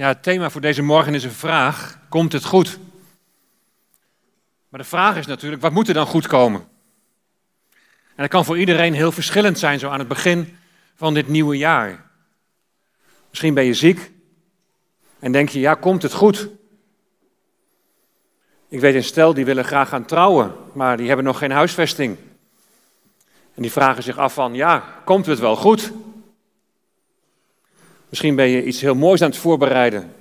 Ja, het thema voor deze morgen is een vraag. Komt het goed? Maar de vraag is natuurlijk, wat moet er dan goed komen? En dat kan voor iedereen heel verschillend zijn, zo aan het begin van dit nieuwe jaar. Misschien ben je ziek en denk je, ja, komt het goed? Ik weet een stel die willen graag gaan trouwen, maar die hebben nog geen huisvesting. En die vragen zich af van, ja, komt het wel goed? Misschien ben je iets heel moois aan het voorbereiden.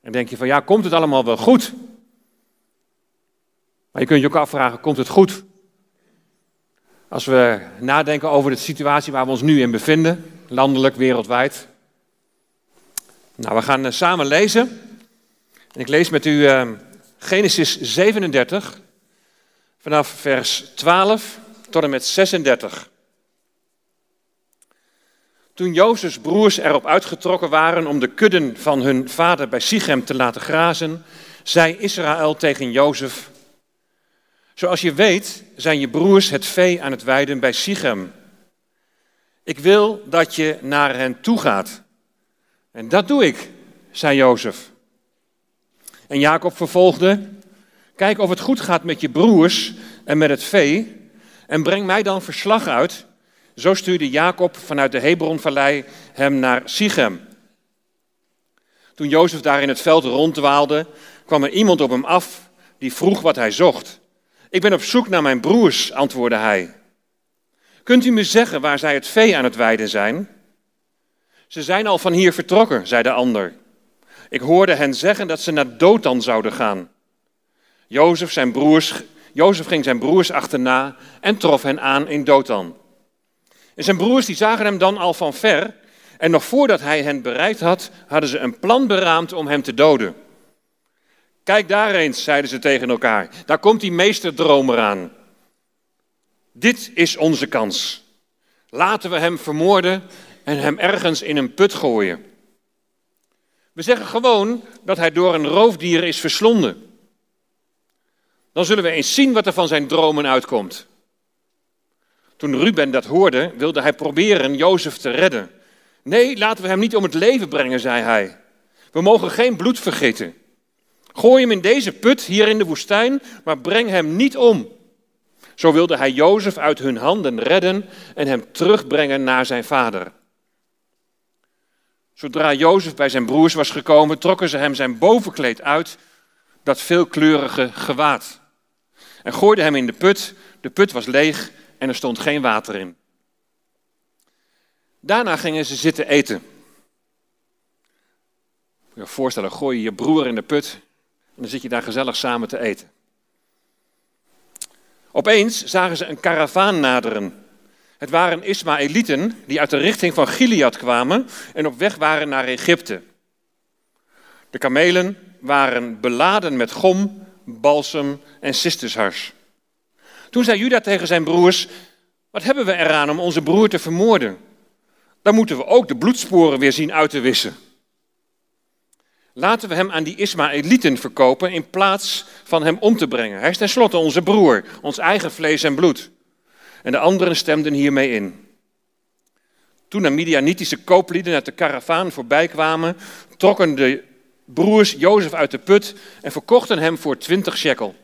En denk je van, ja, komt het allemaal wel goed? Maar je kunt je ook afvragen, komt het goed? Als we nadenken over de situatie waar we ons nu in bevinden, landelijk, wereldwijd. Nou, we gaan eh, samen lezen. En ik lees met u uh, Genesis 37, vanaf vers 12 tot en met 36. Toen Jozefs broers erop uitgetrokken waren om de kudden van hun vader bij Sichem te laten grazen, zei Israël tegen Jozef: Zoals je weet zijn je broers het vee aan het weiden bij Sichem. Ik wil dat je naar hen toe gaat. En dat doe ik, zei Jozef. En Jacob vervolgde: Kijk of het goed gaat met je broers en met het vee, en breng mij dan verslag uit zo stuurde Jacob vanuit de Hebronvallei hem naar Sichem. Toen Jozef daar in het veld ronddwaalde, kwam er iemand op hem af die vroeg wat hij zocht. Ik ben op zoek naar mijn broers, antwoordde hij. Kunt u me zeggen waar zij het vee aan het weiden zijn? Ze zijn al van hier vertrokken, zei de ander. Ik hoorde hen zeggen dat ze naar Dothan zouden gaan. Jozef, zijn broers, Jozef ging zijn broers achterna en trof hen aan in Dothan. En zijn broers die zagen hem dan al van ver. En nog voordat hij hen bereikt had, hadden ze een plan beraamd om hem te doden. Kijk daar eens, zeiden ze tegen elkaar. Daar komt die meesterdromer aan. Dit is onze kans. Laten we hem vermoorden en hem ergens in een put gooien. We zeggen gewoon dat hij door een roofdier is verslonden. Dan zullen we eens zien wat er van zijn dromen uitkomt. Toen Ruben dat hoorde, wilde hij proberen Jozef te redden. Nee, laten we hem niet om het leven brengen, zei hij. We mogen geen bloed vergeten. Gooi hem in deze put hier in de woestijn, maar breng hem niet om. Zo wilde hij Jozef uit hun handen redden en hem terugbrengen naar zijn vader. Zodra Jozef bij zijn broers was gekomen, trokken ze hem zijn bovenkleed uit, dat veelkleurige gewaad. En gooiden hem in de put. De put was leeg en er stond geen water in. Daarna gingen ze zitten eten. Je je voorstellen, gooi je je broer in de put en dan zit je daar gezellig samen te eten. Opeens zagen ze een karavaan naderen. Het waren Ismaëlieten die uit de richting van Gilead kwamen en op weg waren naar Egypte. De kamelen waren beladen met gom, balsem en cistushars. Toen zei Juda tegen zijn broers: Wat hebben we eraan om onze broer te vermoorden? Dan moeten we ook de bloedsporen weer zien uit te wissen. Laten we hem aan die Ismaëlieten verkopen in plaats van hem om te brengen. Hij is tenslotte onze broer, ons eigen vlees en bloed. En de anderen stemden hiermee in. Toen de Midianitische kooplieden uit de karavaan voorbij kwamen, trokken de broers Jozef uit de put en verkochten hem voor twintig shekel.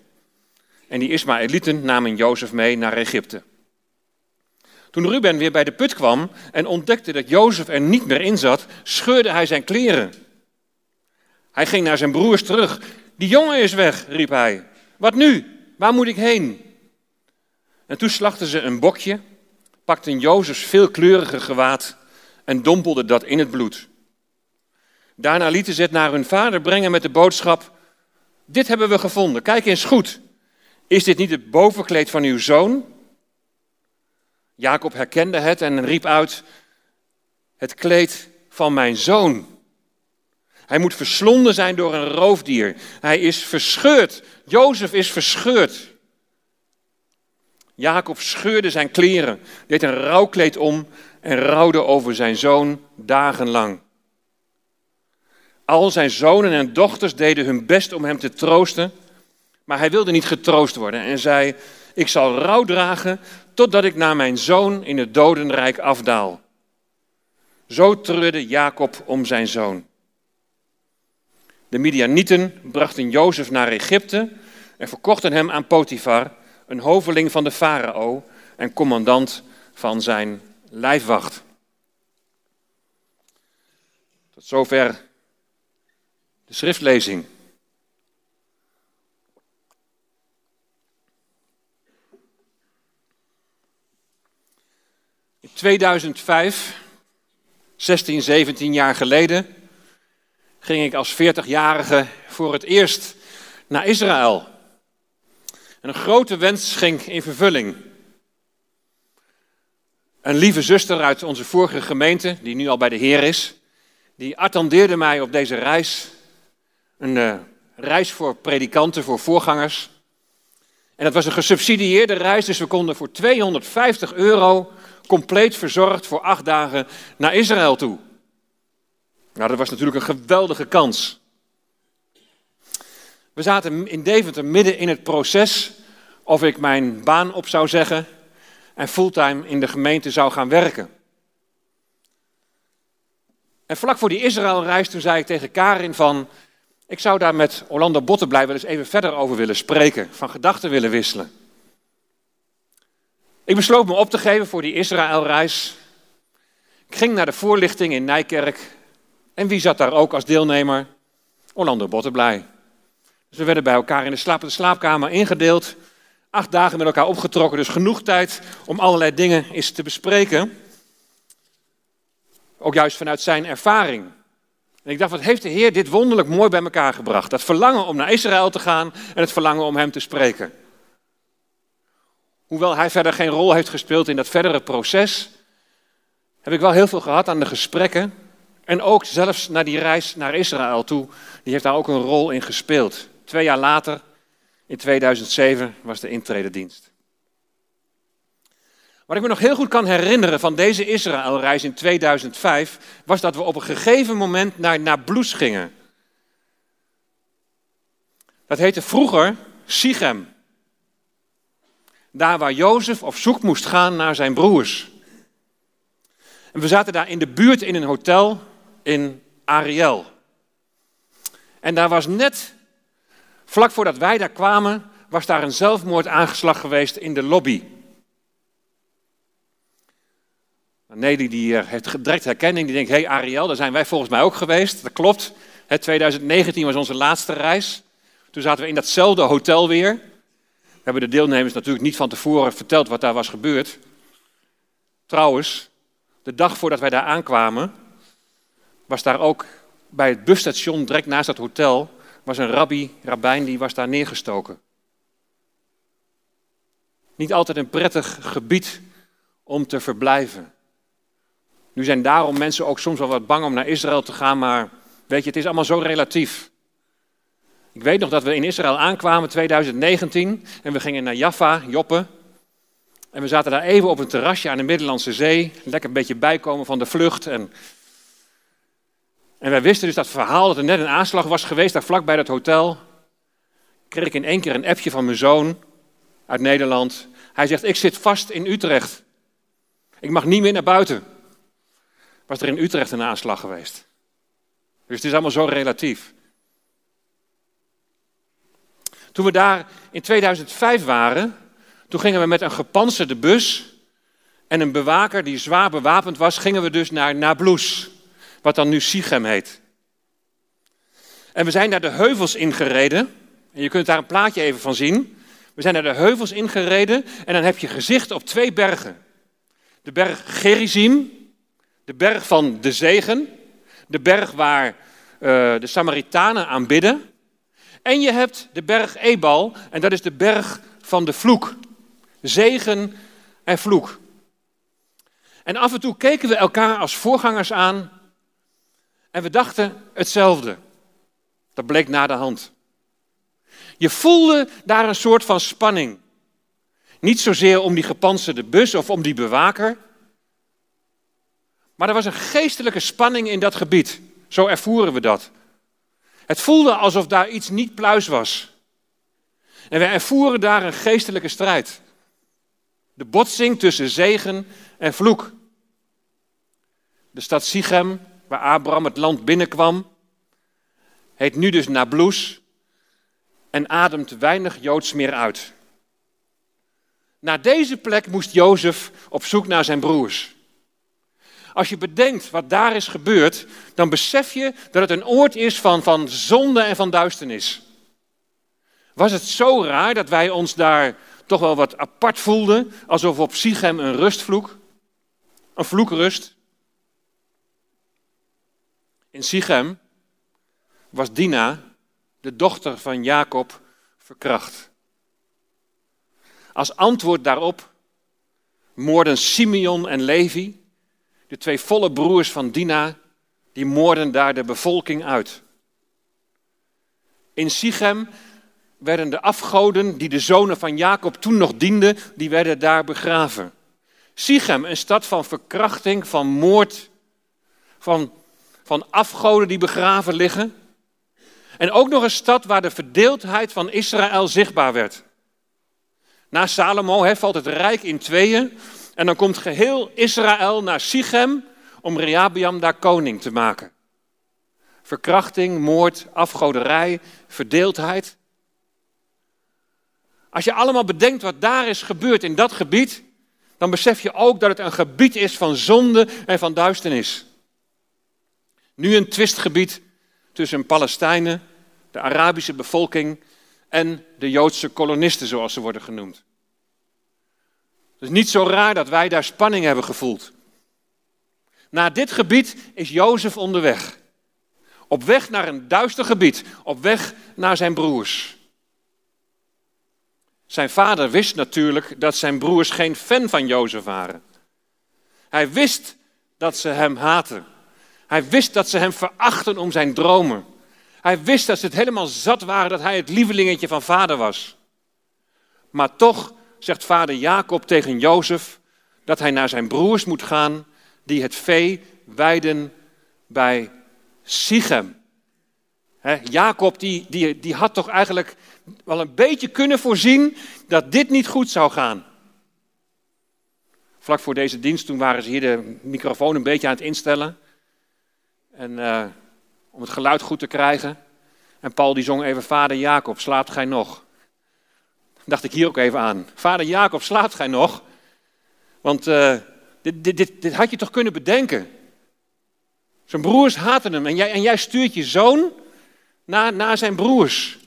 En die Ismaëlieten namen Jozef mee naar Egypte. Toen Ruben weer bij de put kwam en ontdekte dat Jozef er niet meer in zat, scheurde hij zijn kleren. Hij ging naar zijn broers terug. Die jongen is weg, riep hij. Wat nu? Waar moet ik heen? En toen slachten ze een bokje, pakten Jozefs veelkleurige gewaad en dompelden dat in het bloed. Daarna lieten ze het naar hun vader brengen met de boodschap: Dit hebben we gevonden, kijk eens goed. Is dit niet het bovenkleed van uw zoon? Jacob herkende het en riep uit: Het kleed van mijn zoon. Hij moet verslonden zijn door een roofdier. Hij is verscheurd. Jozef is verscheurd. Jacob scheurde zijn kleren, deed een rouwkleed om en rouwde over zijn zoon dagenlang. Al zijn zonen en dochters deden hun best om hem te troosten. Maar hij wilde niet getroost worden en zei: Ik zal rouw dragen totdat ik naar mijn zoon in het dodenrijk afdaal. Zo treurde Jacob om zijn zoon. De Midianieten brachten Jozef naar Egypte en verkochten hem aan Potifar, een hoveling van de farao en commandant van zijn lijfwacht. Tot zover de schriftlezing. 2005, 16, 17 jaar geleden, ging ik als 40-jarige voor het eerst naar Israël. En een grote wens ging in vervulling. Een lieve zuster uit onze vorige gemeente, die nu al bij de Heer is, die attendeerde mij op deze reis. Een uh, reis voor predikanten, voor voorgangers. En dat was een gesubsidieerde reis, dus we konden voor 250 euro compleet verzorgd voor acht dagen naar Israël toe. Nou, dat was natuurlijk een geweldige kans. We zaten in Deventer midden in het proces of ik mijn baan op zou zeggen en fulltime in de gemeente zou gaan werken. En vlak voor die Israëlreis toen zei ik tegen Karin van, ik zou daar met Orlando Bottenblij wel eens even verder over willen spreken, van gedachten willen wisselen. Ik besloot me op te geven voor die Israëlreis. Ik ging naar de voorlichting in Nijkerk. En wie zat daar ook als deelnemer? Orlando Bottenblij. Dus we werden bij elkaar in de, slaap, de slaapkamer ingedeeld. Acht dagen met elkaar opgetrokken, dus genoeg tijd om allerlei dingen eens te bespreken. Ook juist vanuit zijn ervaring. En ik dacht, wat heeft de Heer dit wonderlijk mooi bij elkaar gebracht? Dat verlangen om naar Israël te gaan en het verlangen om hem te spreken. Hoewel hij verder geen rol heeft gespeeld in dat verdere proces, heb ik wel heel veel gehad aan de gesprekken. En ook zelfs naar die reis naar Israël toe, die heeft daar ook een rol in gespeeld. Twee jaar later, in 2007, was de intrededienst. Wat ik me nog heel goed kan herinneren van deze Israëlreis in 2005, was dat we op een gegeven moment naar Nablus gingen. Dat heette vroeger Sichem. Daar waar Jozef op zoek moest gaan naar zijn broers. En we zaten daar in de buurt in een hotel in Ariel. En daar was net, vlak voordat wij daar kwamen, was daar een zelfmoordaangeslag geweest in de lobby. Nelly die heeft direct herkenning, die denkt, hé hey Ariel, daar zijn wij volgens mij ook geweest. Dat klopt, 2019 was onze laatste reis. Toen zaten we in datzelfde hotel weer hebben de deelnemers natuurlijk niet van tevoren verteld wat daar was gebeurd. Trouwens, de dag voordat wij daar aankwamen, was daar ook bij het busstation direct naast dat hotel, was een rabbi, rabbijn, die was daar neergestoken. Niet altijd een prettig gebied om te verblijven. Nu zijn daarom mensen ook soms wel wat bang om naar Israël te gaan, maar weet je, het is allemaal zo relatief. Ik weet nog dat we in Israël aankwamen 2019 en we gingen naar Jaffa, Joppe. En we zaten daar even op een terrasje aan de Middellandse Zee, lekker een beetje bijkomen van de vlucht. En, en wij wisten dus dat verhaal dat er net een aanslag was geweest, daar vlakbij dat hotel. Kreeg ik in één keer een appje van mijn zoon uit Nederland. Hij zegt, ik zit vast in Utrecht. Ik mag niet meer naar buiten. Was er in Utrecht een aanslag geweest. Dus het is allemaal zo relatief. Toen we daar in 2005 waren, toen gingen we met een gepantserde bus en een bewaker die zwaar bewapend was, gingen we dus naar Nablus, wat dan nu Sichem heet. En we zijn naar de heuvels ingereden. En je kunt daar een plaatje even van zien. We zijn naar de heuvels ingereden en dan heb je gezicht op twee bergen. De berg Gerizim, de berg van de zegen, de berg waar uh, de Samaritanen aanbidden. En je hebt de berg Ebal, en dat is de berg van de vloek. Zegen en vloek. En af en toe keken we elkaar als voorgangers aan en we dachten hetzelfde. Dat bleek na de hand. Je voelde daar een soort van spanning. Niet zozeer om die gepantserde bus of om die bewaker. Maar er was een geestelijke spanning in dat gebied. Zo ervoeren we dat. Het voelde alsof daar iets niet pluis was. En wij ervoeren daar een geestelijke strijd. De botsing tussen zegen en vloek. De stad Sichem, waar Abraham het land binnenkwam. heet nu dus Nablus en ademt weinig Joods meer uit. Naar deze plek moest Jozef op zoek naar zijn broers. Als je bedenkt wat daar is gebeurd, dan besef je dat het een oord is van, van zonde en van duisternis. Was het zo raar dat wij ons daar toch wel wat apart voelden, alsof op Sichem een rustvloek, een vloek rust? In Sichem was Dina, de dochter van Jacob, verkracht. Als antwoord daarop moorden Simeon en Levi, de twee volle broers van Dina, die moorden daar de bevolking uit. In Sichem werden de afgoden die de zonen van Jacob toen nog dienden, die werden daar begraven. Sichem, een stad van verkrachting, van moord, van, van afgoden die begraven liggen. En ook nog een stad waar de verdeeldheid van Israël zichtbaar werd. Na Salomo valt het rijk in tweeën. En dan komt geheel Israël naar Sichem om Rehabiam daar koning te maken. Verkrachting, moord, afgoderij, verdeeldheid. Als je allemaal bedenkt wat daar is gebeurd in dat gebied, dan besef je ook dat het een gebied is van zonde en van duisternis. Nu een twistgebied tussen Palestijnen, de Arabische bevolking en de Joodse kolonisten, zoals ze worden genoemd. Het is niet zo raar dat wij daar spanning hebben gevoeld. Naar dit gebied is Jozef onderweg. Op weg naar een duister gebied, op weg naar zijn broers. Zijn vader wist natuurlijk dat zijn broers geen fan van Jozef waren. Hij wist dat ze hem haten. Hij wist dat ze hem verachten om zijn dromen. Hij wist dat ze het helemaal zat waren dat hij het lievelingetje van vader was. Maar toch zegt vader Jacob tegen Jozef dat hij naar zijn broers moet gaan die het vee weiden bij Sichem. Jacob die, die, die had toch eigenlijk wel een beetje kunnen voorzien dat dit niet goed zou gaan. Vlak voor deze dienst, toen waren ze hier de microfoon een beetje aan het instellen. En uh, om het geluid goed te krijgen. En Paul die zong even, vader Jacob, slaapt gij nog? Dacht ik hier ook even aan. Vader Jacob, slaapt gij nog? Want dit, dit, dit, dit, had je toch kunnen bedenken? Zijn broers haten hem en jij, en jij stuurt je zoon naar, naar zijn broers.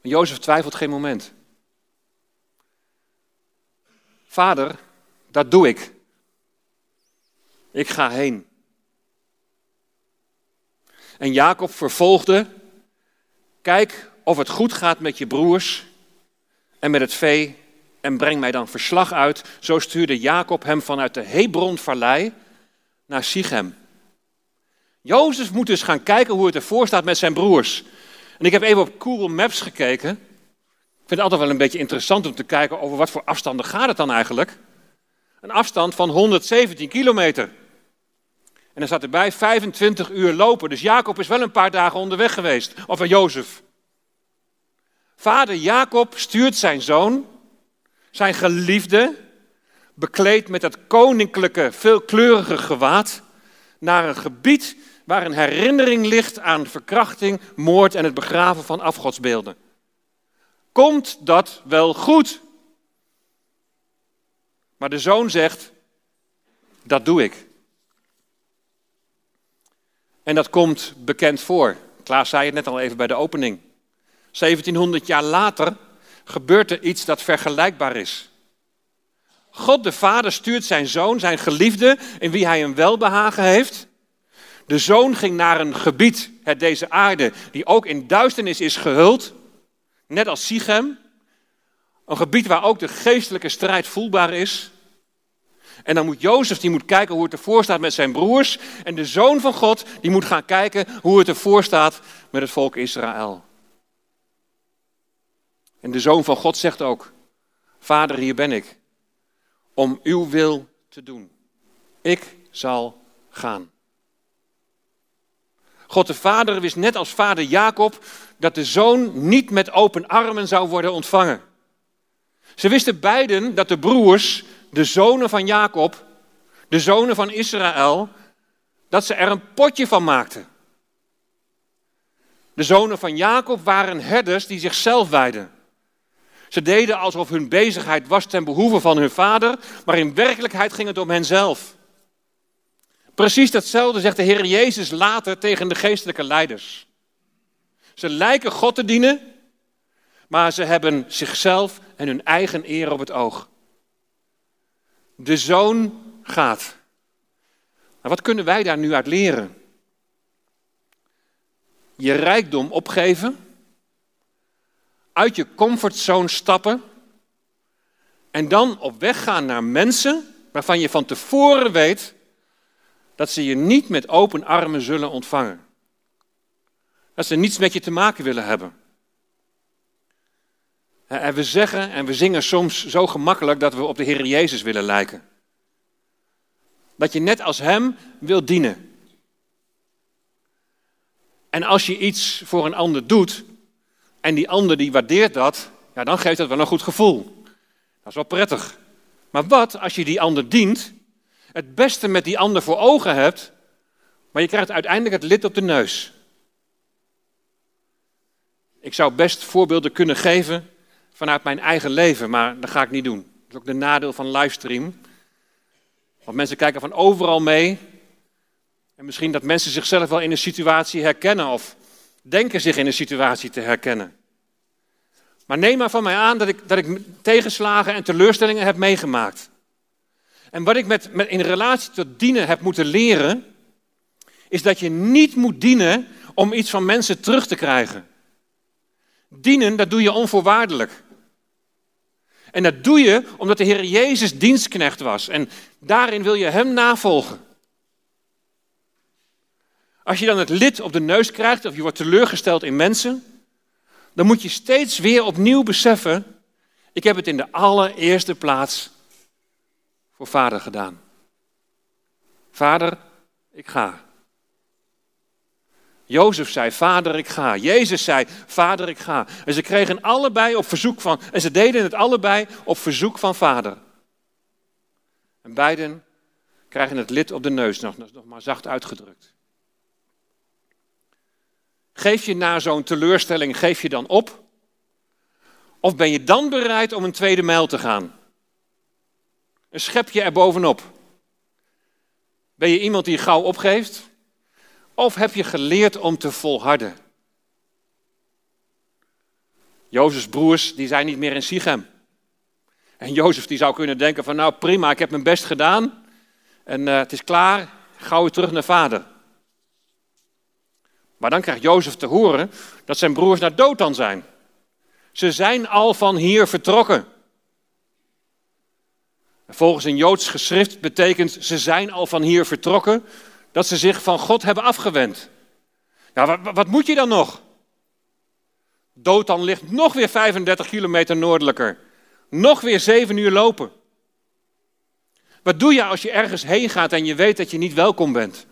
Jozef twijfelt geen moment. Vader, dat doe ik. Ik ga heen. En Jacob vervolgde: Kijk of het goed gaat met je broers en met het vee en breng mij dan verslag uit. Zo stuurde Jacob hem vanuit de Hebron-vallei naar Sichem. Jozef moet dus gaan kijken hoe het ervoor staat met zijn broers. En ik heb even op Google Maps gekeken. Ik vind het altijd wel een beetje interessant om te kijken over wat voor afstanden gaat het dan eigenlijk. Een afstand van 117 kilometer. En dan staat erbij 25 uur lopen. Dus Jacob is wel een paar dagen onderweg geweest. Of Jozef. Vader Jacob stuurt zijn zoon, zijn geliefde, bekleed met het koninklijke, veelkleurige gewaad, naar een gebied waar een herinnering ligt aan verkrachting, moord en het begraven van afgodsbeelden. Komt dat wel goed? Maar de zoon zegt, dat doe ik. En dat komt bekend voor. Klaas zei het net al even bij de opening. 1700 jaar later gebeurt er iets dat vergelijkbaar is. God de Vader stuurt zijn zoon, zijn geliefde, in wie hij een welbehagen heeft. De zoon ging naar een gebied, het deze aarde, die ook in duisternis is gehuld, net als Sichem. Een gebied waar ook de geestelijke strijd voelbaar is. En dan moet Jozef, die moet kijken hoe het ervoor staat met zijn broers. En de zoon van God, die moet gaan kijken hoe het ervoor staat met het volk Israël. En de zoon van God zegt ook, Vader, hier ben ik, om uw wil te doen. Ik zal gaan. God de Vader wist net als vader Jacob dat de zoon niet met open armen zou worden ontvangen. Ze wisten beiden dat de broers, de zonen van Jacob, de zonen van Israël, dat ze er een potje van maakten. De zonen van Jacob waren herders die zichzelf wijden. Ze deden alsof hun bezigheid was ten behoeve van hun vader, maar in werkelijkheid ging het om henzelf. Precies datzelfde zegt de Heer Jezus later tegen de geestelijke leiders. Ze lijken God te dienen, maar ze hebben zichzelf en hun eigen eer op het oog. De zoon gaat. Maar wat kunnen wij daar nu uit leren? Je rijkdom opgeven, uit je comfortzone stappen en dan op weg gaan naar mensen waarvan je van tevoren weet dat ze je niet met open armen zullen ontvangen. Dat ze niets met je te maken willen hebben. En we zeggen en we zingen soms zo gemakkelijk dat we op de Heer Jezus willen lijken. Dat je net als Hem wil dienen. En als je iets voor een ander doet en die ander die waardeert dat, ja, dan geeft dat wel een goed gevoel. Dat is wel prettig. Maar wat als je die ander dient, het beste met die ander voor ogen hebt, maar je krijgt uiteindelijk het lid op de neus? Ik zou best voorbeelden kunnen geven vanuit mijn eigen leven, maar dat ga ik niet doen. Dat is ook de nadeel van livestream. Want mensen kijken van overal mee. En misschien dat mensen zichzelf wel in een situatie herkennen of denken zich in een situatie te herkennen. Maar neem maar van mij aan dat ik, dat ik tegenslagen en teleurstellingen heb meegemaakt. En wat ik met, met, in relatie tot dienen heb moeten leren, is dat je niet moet dienen om iets van mensen terug te krijgen. Dienen, dat doe je onvoorwaardelijk. En dat doe je omdat de Heer Jezus dienstknecht was. En daarin wil je Hem navolgen. Als je dan het lid op de neus krijgt of je wordt teleurgesteld in mensen, dan moet je steeds weer opnieuw beseffen, ik heb het in de allereerste plaats voor vader gedaan. Vader, ik ga. Jozef zei, vader ik ga. Jezus zei, vader ik ga. En ze kregen allebei op verzoek van, en ze deden het allebei op verzoek van vader. En beiden krijgen het lid op de neus, nog, nog maar zacht uitgedrukt. Geef je na zo'n teleurstelling, geef je dan op? Of ben je dan bereid om een tweede mijl te gaan? Een schepje er bovenop. Ben je iemand die gauw opgeeft? Of heb je geleerd om te volharden? Jozefs broers, die zijn niet meer in Sichem. En Jozef die zou kunnen denken van nou prima, ik heb mijn best gedaan. En uh, het is klaar, gauw weer terug naar vader. Maar dan krijgt Jozef te horen dat zijn broers naar Dothan zijn. Ze zijn al van hier vertrokken. Volgens een Joods geschrift betekent ze zijn al van hier vertrokken dat ze zich van God hebben afgewend. Ja, wat, wat moet je dan nog? Dothan ligt nog weer 35 kilometer noordelijker. Nog weer zeven uur lopen. Wat doe je als je ergens heen gaat en je weet dat je niet welkom bent?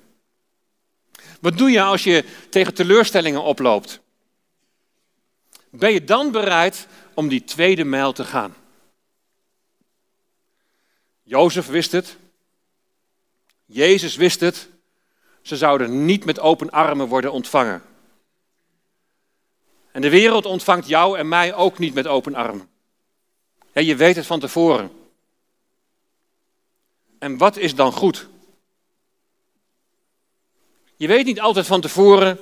Wat doe je als je tegen teleurstellingen oploopt? Ben je dan bereid om die tweede mijl te gaan? Jozef wist het. Jezus wist het. Ze zouden niet met open armen worden ontvangen. En de wereld ontvangt jou en mij ook niet met open armen. Ja, je weet het van tevoren. En wat is dan goed? Je weet niet altijd van tevoren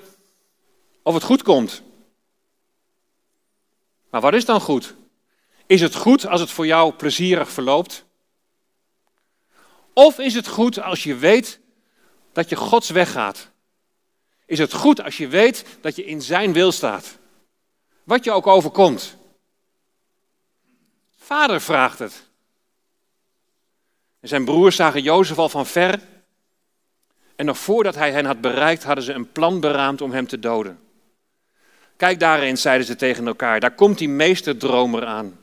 of het goed komt. Maar wat is dan goed? Is het goed als het voor jou plezierig verloopt? Of is het goed als je weet dat je Gods weg gaat? Is het goed als je weet dat je in Zijn wil staat? Wat je ook overkomt. Vader vraagt het. En zijn broers zagen Jozef al van ver. En nog voordat hij hen had bereikt, hadden ze een plan beraamd om hem te doden. Kijk daarin, zeiden ze tegen elkaar, daar komt die meesterdromer aan.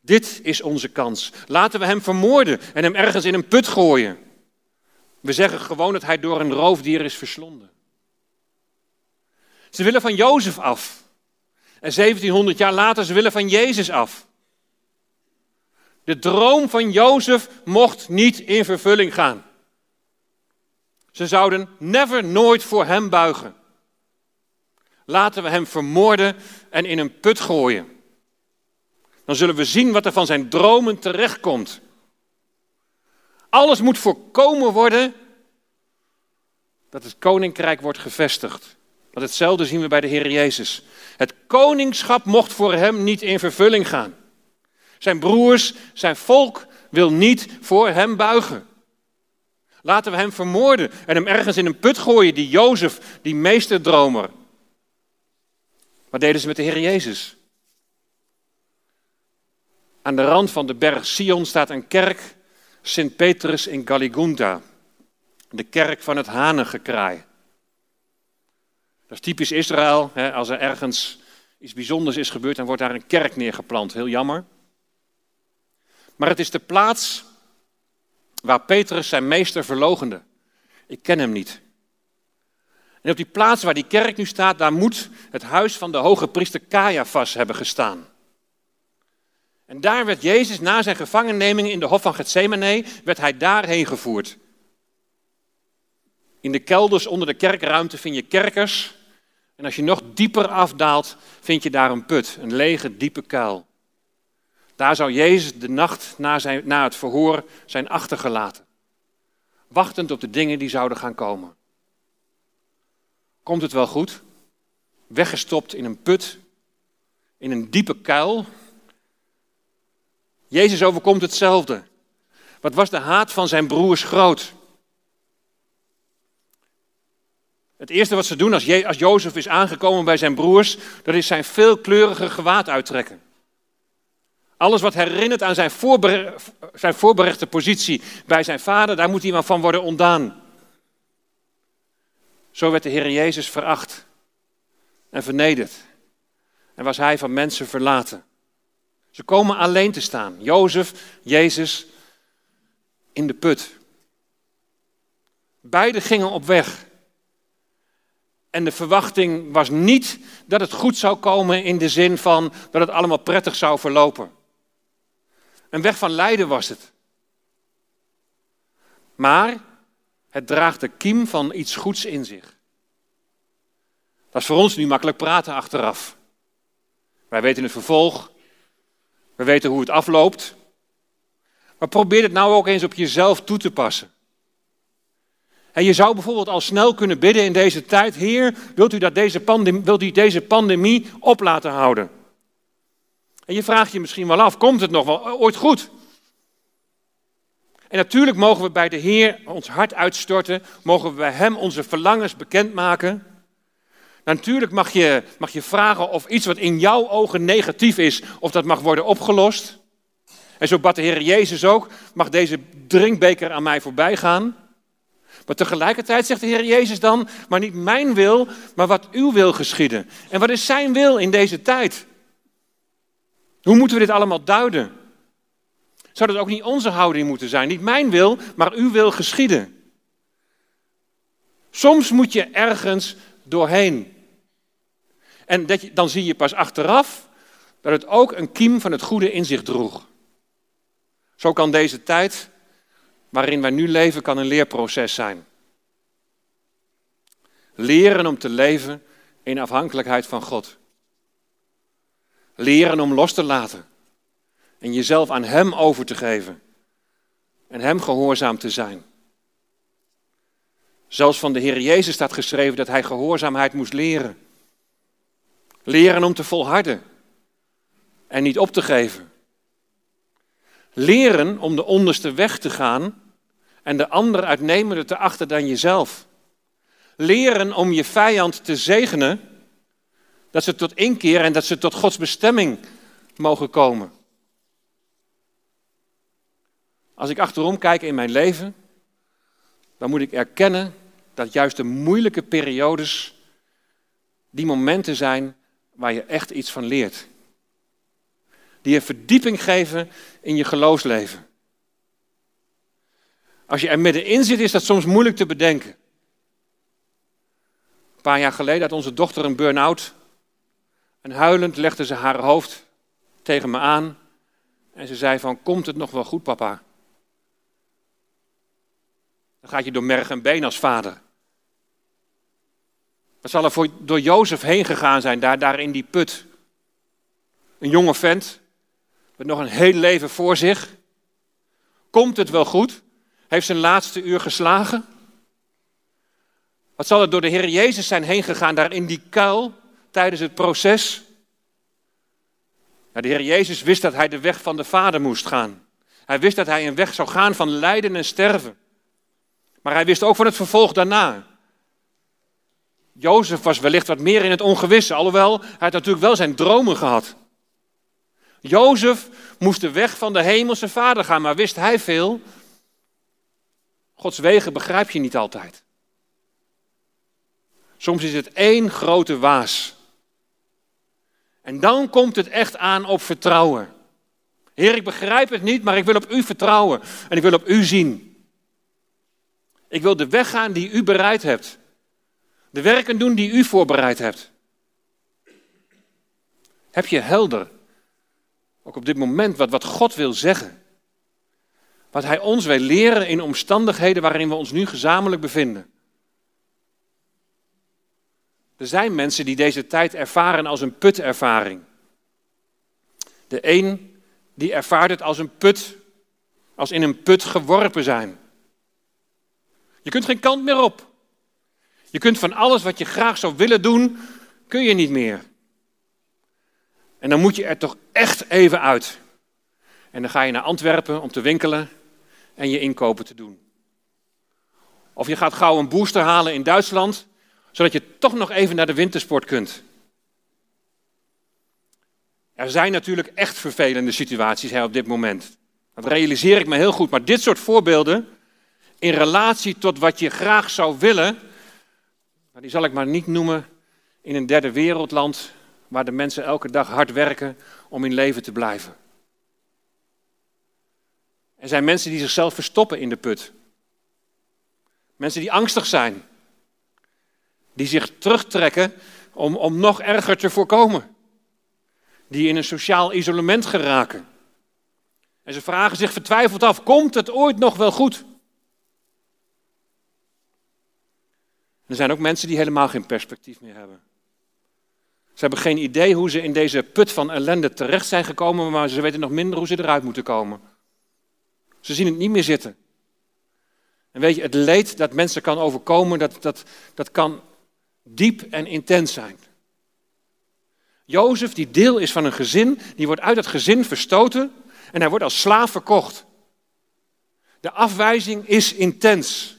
Dit is onze kans. Laten we hem vermoorden en hem ergens in een put gooien. We zeggen gewoon dat hij door een roofdier is verslonden. Ze willen van Jozef af. En 1700 jaar later, ze willen van Jezus af. De droom van Jozef mocht niet in vervulling gaan. Ze zouden never nooit voor hem buigen. Laten we hem vermoorden en in een put gooien. Dan zullen we zien wat er van zijn dromen terechtkomt. Alles moet voorkomen worden dat het koninkrijk wordt gevestigd. Dat hetzelfde zien we bij de Heer Jezus. Het koningschap mocht voor hem niet in vervulling gaan. Zijn broers, zijn volk wil niet voor hem buigen. Laten we hem vermoorden en hem ergens in een put gooien, die Jozef, die meesterdromer. Wat deden ze met de Heer Jezus? Aan de rand van de berg Sion staat een kerk, Sint Petrus in Galligunta. De kerk van het hanengekraai. Dat is typisch Israël. Hè, als er ergens iets bijzonders is gebeurd, dan wordt daar een kerk neergeplant. Heel jammer. Maar het is de plaats waar Petrus zijn meester verlogende. Ik ken hem niet. En op die plaats waar die kerk nu staat, daar moet het huis van de hoge priester Caiaphas hebben gestaan. En daar werd Jezus na zijn gevangenneming in de hof van Gethsemane, werd hij daarheen gevoerd. In de kelders onder de kerkruimte vind je kerkers. En als je nog dieper afdaalt, vind je daar een put, een lege, diepe kuil. Daar zou Jezus de nacht na, zijn, na het verhoor zijn achtergelaten. Wachtend op de dingen die zouden gaan komen. Komt het wel goed? Weggestopt in een put, in een diepe kuil. Jezus overkomt hetzelfde. Wat was de haat van zijn broers groot? Het eerste wat ze doen als, als Jozef is aangekomen bij zijn broers, dat is zijn veelkleurige gewaad uittrekken. Alles wat herinnert aan zijn, zijn voorberechte positie bij zijn vader, daar moet iemand van worden ontdaan. Zo werd de Heer Jezus veracht en vernederd. En was hij van mensen verlaten. Ze komen alleen te staan. Jozef, Jezus in de put. Beiden gingen op weg. En de verwachting was niet dat het goed zou komen in de zin van dat het allemaal prettig zou verlopen. Een weg van lijden was het. Maar het draagt de kiem van iets goeds in zich. Dat is voor ons nu makkelijk praten achteraf. Wij weten het vervolg. We weten hoe het afloopt. Maar probeer het nou ook eens op jezelf toe te passen. En je zou bijvoorbeeld al snel kunnen bidden in deze tijd: Heer, wilt u, dat deze pandemie, wilt u deze pandemie op laten houden? En je vraagt je misschien wel af: komt het nog wel ooit goed? En natuurlijk mogen we bij de Heer ons hart uitstorten, mogen we bij Hem onze verlangens bekendmaken. Natuurlijk mag je, mag je vragen of iets wat in jouw ogen negatief is, of dat mag worden opgelost. En zo bad de Heer Jezus ook, mag deze drinkbeker aan mij voorbij gaan. Maar tegelijkertijd zegt de Heer Jezus dan, maar niet mijn wil, maar wat uw wil geschieden. En wat is zijn wil in deze tijd? Hoe moeten we dit allemaal duiden? Zou dat ook niet onze houding moeten zijn? Niet mijn wil, maar uw wil geschieden. Soms moet je ergens doorheen. En dat je, dan zie je pas achteraf dat het ook een kiem van het goede in zich droeg. Zo kan deze tijd waarin wij nu leven, kan een leerproces zijn. Leren om te leven in afhankelijkheid van God. Leren om los te laten en jezelf aan Hem over te geven en Hem gehoorzaam te zijn. Zelfs van de Heer Jezus staat geschreven dat Hij gehoorzaamheid moest leren. Leren om te volharden en niet op te geven. Leren om de onderste weg te gaan en de ander uitnemender te achten dan jezelf. Leren om je vijand te zegenen, dat ze tot inkeer en dat ze tot Gods bestemming mogen komen. Als ik achterom kijk in mijn leven, dan moet ik erkennen dat juist de moeilijke periodes die momenten zijn waar je echt iets van leert. Die je verdieping geven in je geloofsleven. Als je er middenin zit, is dat soms moeilijk te bedenken. Een paar jaar geleden had onze dochter een burn-out. En huilend legde ze haar hoofd tegen me aan En ze zei van, komt het nog wel goed papa? Dan gaat je door merg en been als vader. Wat zal er door Jozef heen gegaan zijn, daar, daar in die put? Een jonge vent, met nog een heel leven voor zich. Komt het wel goed? Heeft zijn laatste uur geslagen? Wat zal er door de Heer Jezus zijn heen gegaan daar in die kuil tijdens het proces? de Heer Jezus wist dat hij de weg van de Vader moest gaan. Hij wist dat hij een weg zou gaan van lijden en sterven. Maar hij wist ook van het vervolg daarna. Jozef was wellicht wat meer in het ongewisse, alhoewel hij had natuurlijk wel zijn dromen gehad. Jozef moest de weg van de hemelse vader gaan, maar wist hij veel? Gods wegen begrijp je niet altijd. Soms is het één grote waas. En dan komt het echt aan op vertrouwen. Heer, ik begrijp het niet, maar ik wil op u vertrouwen en ik wil op u zien. Ik wil de weg gaan die u bereid hebt. De werken doen die u voorbereid hebt. Heb je helder, ook op dit moment, wat, wat God wil zeggen? Wat Hij ons wil leren in omstandigheden waarin we ons nu gezamenlijk bevinden. Er zijn mensen die deze tijd ervaren als een putervaring. De een die ervaart het als een put, als in een put geworpen zijn. Je kunt geen kant meer op. Je kunt van alles wat je graag zou willen doen, kun je niet meer. En dan moet je er toch echt even uit. En dan ga je naar Antwerpen om te winkelen en je inkopen te doen. Of je gaat gauw een booster halen in Duitsland, zodat je toch nog even naar de wintersport kunt. Er zijn natuurlijk echt vervelende situaties hè, op dit moment. Dat realiseer ik me heel goed. Maar dit soort voorbeelden, in relatie tot wat je graag zou willen, die zal ik maar niet noemen in een derde wereldland waar de mensen elke dag hard werken om in leven te blijven. Er zijn mensen die zichzelf verstoppen in de put. Mensen die angstig zijn. Die zich terugtrekken om, om nog erger te voorkomen. Die in een sociaal isolement geraken. En ze vragen zich vertwijfeld af: komt het ooit nog wel goed? Er zijn ook mensen die helemaal geen perspectief meer hebben. Ze hebben geen idee hoe ze in deze put van ellende terecht zijn gekomen, maar ze weten nog minder hoe ze eruit moeten komen. Ze zien het niet meer zitten. En weet je, het leed dat mensen kan overkomen, dat, dat, dat kan diep en intens zijn. Jozef, die deel is van een gezin, die wordt uit het gezin verstoten en hij wordt als slaaf verkocht. De afwijzing is intens.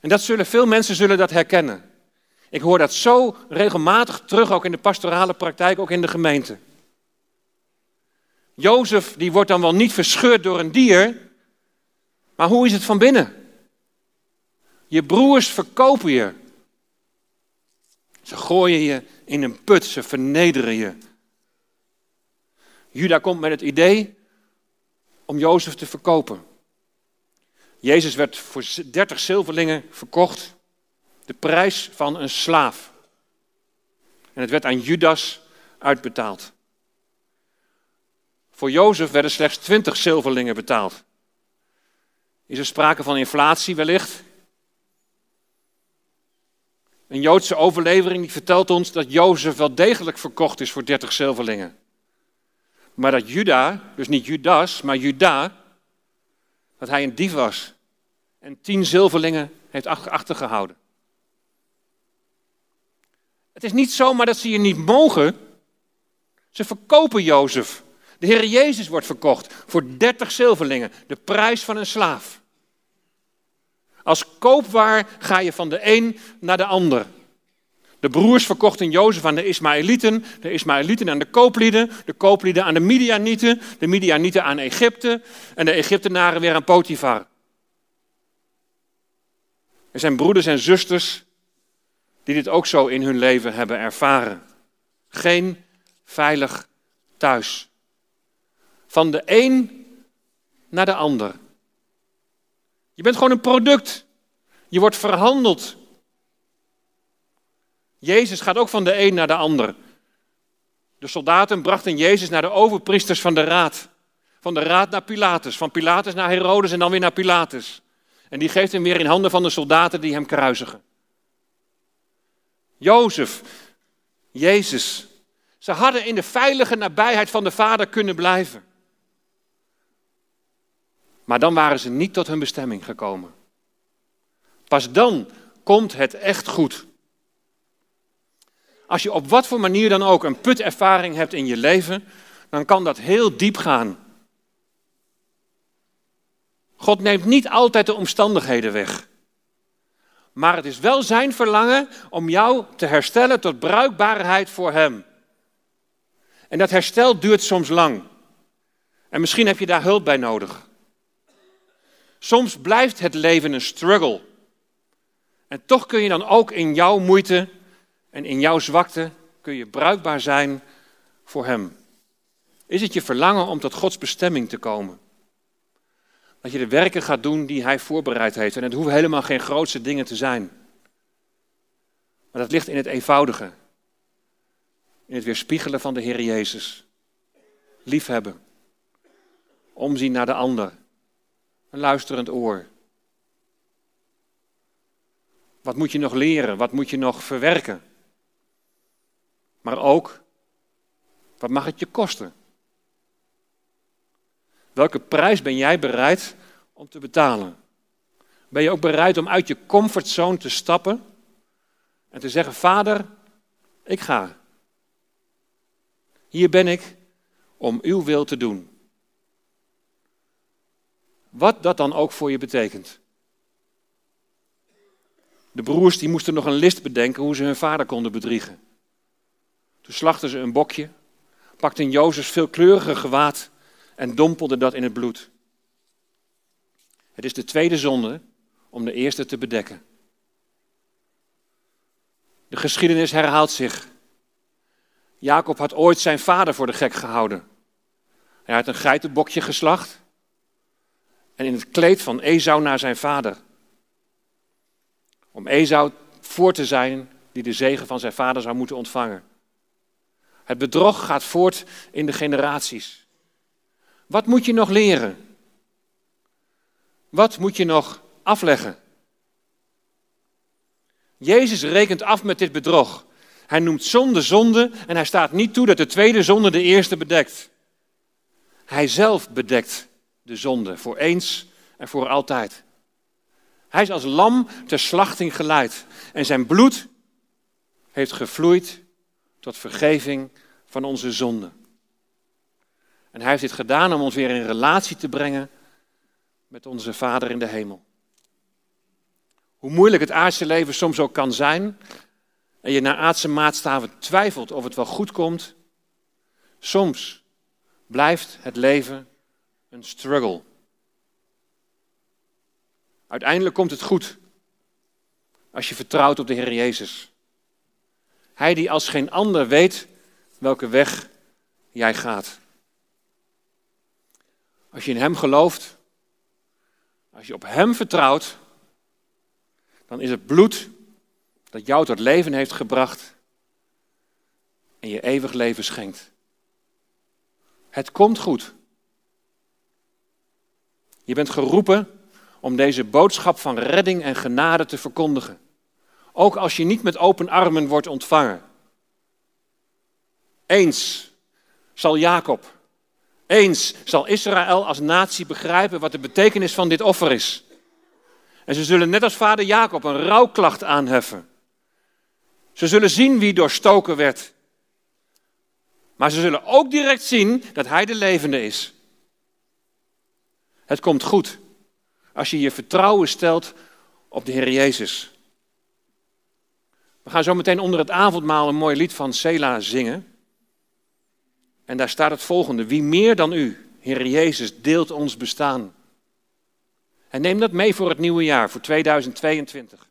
En dat zullen veel mensen zullen dat herkennen. Ik hoor dat zo regelmatig terug, ook in de pastorale praktijk, ook in de gemeente. Jozef, die wordt dan wel niet verscheurd door een dier, maar hoe is het van binnen? Je broers verkopen je. Ze gooien je in een put, ze vernederen je. Juda komt met het idee om Jozef te verkopen. Jezus werd voor 30 zilverlingen verkocht, de prijs van een slaaf. En het werd aan Judas uitbetaald. Voor Jozef werden slechts 20 zilverlingen betaald. Is er sprake van inflatie wellicht? Een Joodse overlevering die vertelt ons dat Jozef wel degelijk verkocht is voor 30 zilverlingen. Maar dat Juda, dus niet Judas, maar Juda, dat hij een dief was en tien zilverlingen heeft achtergehouden. Het is niet zomaar dat ze je niet mogen. Ze verkopen Jozef. De Heer Jezus wordt verkocht voor 30 zilverlingen, de prijs van een slaaf. Als koopwaar ga je van de een naar de ander. De broers verkochten Jozef aan de Ismaëlieten, de Ismaëlieten aan de kooplieden, de kooplieden aan de Midianieten, de Midianieten aan Egypte en de Egyptenaren weer aan Potifar. Er zijn broeders en zusters die dit ook zo in hun leven hebben ervaren. Geen veilig thuis. Van de een naar de ander. Je bent gewoon een product. Je wordt verhandeld. Jezus gaat ook van de een naar de ander. De soldaten brachten Jezus naar de overpriesters van de raad. Van de raad naar Pilatus, van Pilatus naar Herodes en dan weer naar Pilatus. En die geeft hem weer in handen van de soldaten die hem kruisigen. Jozef, Jezus, ze hadden in de veilige nabijheid van de Vader kunnen blijven. Maar dan waren ze niet tot hun bestemming gekomen. Pas dan komt het echt goed. Als je op wat voor manier dan ook een putervaring hebt in je leven, dan kan dat heel diep gaan. God neemt niet altijd de omstandigheden weg. Maar het is wel zijn verlangen om jou te herstellen tot bruikbaarheid voor Hem. En dat herstel duurt soms lang. En misschien heb je daar hulp bij nodig. Soms blijft het leven een struggle. En toch kun je dan ook in jouw moeite en in jouw zwakte kun je bruikbaar zijn voor Hem. Is het je verlangen om tot Gods bestemming te komen? Dat je de werken gaat doen die Hij voorbereid heeft. En het hoeven helemaal geen grootste dingen te zijn. Maar dat ligt in het eenvoudige. In het weerspiegelen van de Heer Jezus. Liefhebben. Omzien naar de ander. Een luisterend oor. Wat moet je nog leren? Wat moet je nog verwerken? Maar ook, wat mag het je kosten? Welke prijs ben jij bereid om te betalen? Ben je ook bereid om uit je comfortzone te stappen en te zeggen: Vader, ik ga. Hier ben ik om uw wil te doen. Wat dat dan ook voor je betekent. De broers die moesten nog een list bedenken hoe ze hun vader konden bedriegen. Toen slachten ze een bokje, pakten Jozefs veelkleurige gewaad en dompelden dat in het bloed. Het is de tweede zonde om de eerste te bedekken. De geschiedenis herhaalt zich. Jacob had ooit zijn vader voor de gek gehouden. Hij had een geitenbokje geslacht en in het kleed van Esau naar zijn vader. Om Esau voor te zijn die de zegen van zijn vader zou moeten ontvangen. Het bedrog gaat voort in de generaties. Wat moet je nog leren? Wat moet je nog afleggen? Jezus rekent af met dit bedrog. Hij noemt zonde zonde en hij staat niet toe dat de tweede zonde de eerste bedekt. Hij zelf bedekt de zonde voor eens en voor altijd. Hij is als lam ter slachting geleid en zijn bloed heeft gevloeid tot vergeving van onze zonden. En hij heeft dit gedaan om ons weer in relatie te brengen met onze Vader in de hemel. Hoe moeilijk het aardse leven soms ook kan zijn en je naar aardse maatstaven twijfelt of het wel goed komt, soms blijft het leven een struggle. Uiteindelijk komt het goed als je vertrouwt op de Heer Jezus. Hij die als geen ander weet welke weg jij gaat. Als je in Hem gelooft, als je op Hem vertrouwt, dan is het bloed dat jou tot leven heeft gebracht en je eeuwig leven schenkt. Het komt goed. Je bent geroepen om deze boodschap van redding en genade te verkondigen. Ook als je niet met open armen wordt ontvangen. Eens zal Jacob, eens zal Israël als natie begrijpen wat de betekenis van dit offer is. En ze zullen net als vader Jacob een rouwklacht aanheffen. Ze zullen zien wie doorstoken werd. Maar ze zullen ook direct zien dat hij de levende is. Het komt goed als je je vertrouwen stelt op de Heer Jezus. We gaan zo meteen onder het avondmaal een mooi lied van Sela zingen. En daar staat het volgende. Wie meer dan u, Heer Jezus, deelt ons bestaan. En neem dat mee voor het nieuwe jaar, voor 2022.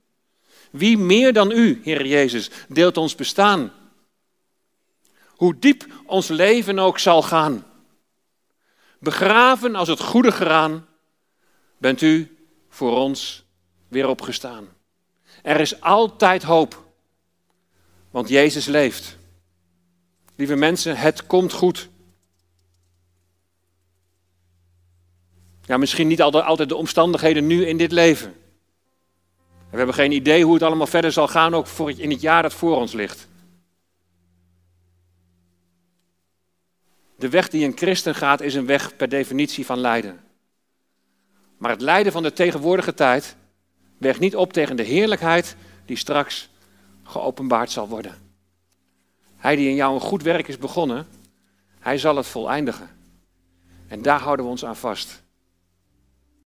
Wie meer dan u, Heer Jezus, deelt ons bestaan. Hoe diep ons leven ook zal gaan. Begraven als het goede graan, bent u voor ons weer opgestaan. Er is altijd hoop, want Jezus leeft. Lieve mensen, het komt goed. Ja, misschien niet altijd de omstandigheden nu in dit leven. We hebben geen idee hoe het allemaal verder zal gaan, ook voor in het jaar dat voor ons ligt. De weg die een christen gaat is een weg per definitie van lijden. Maar het lijden van de tegenwoordige tijd weegt niet op tegen de heerlijkheid die straks geopenbaard zal worden. Hij die in jou een goed werk is begonnen, hij zal het voleindigen. En daar houden we ons aan vast.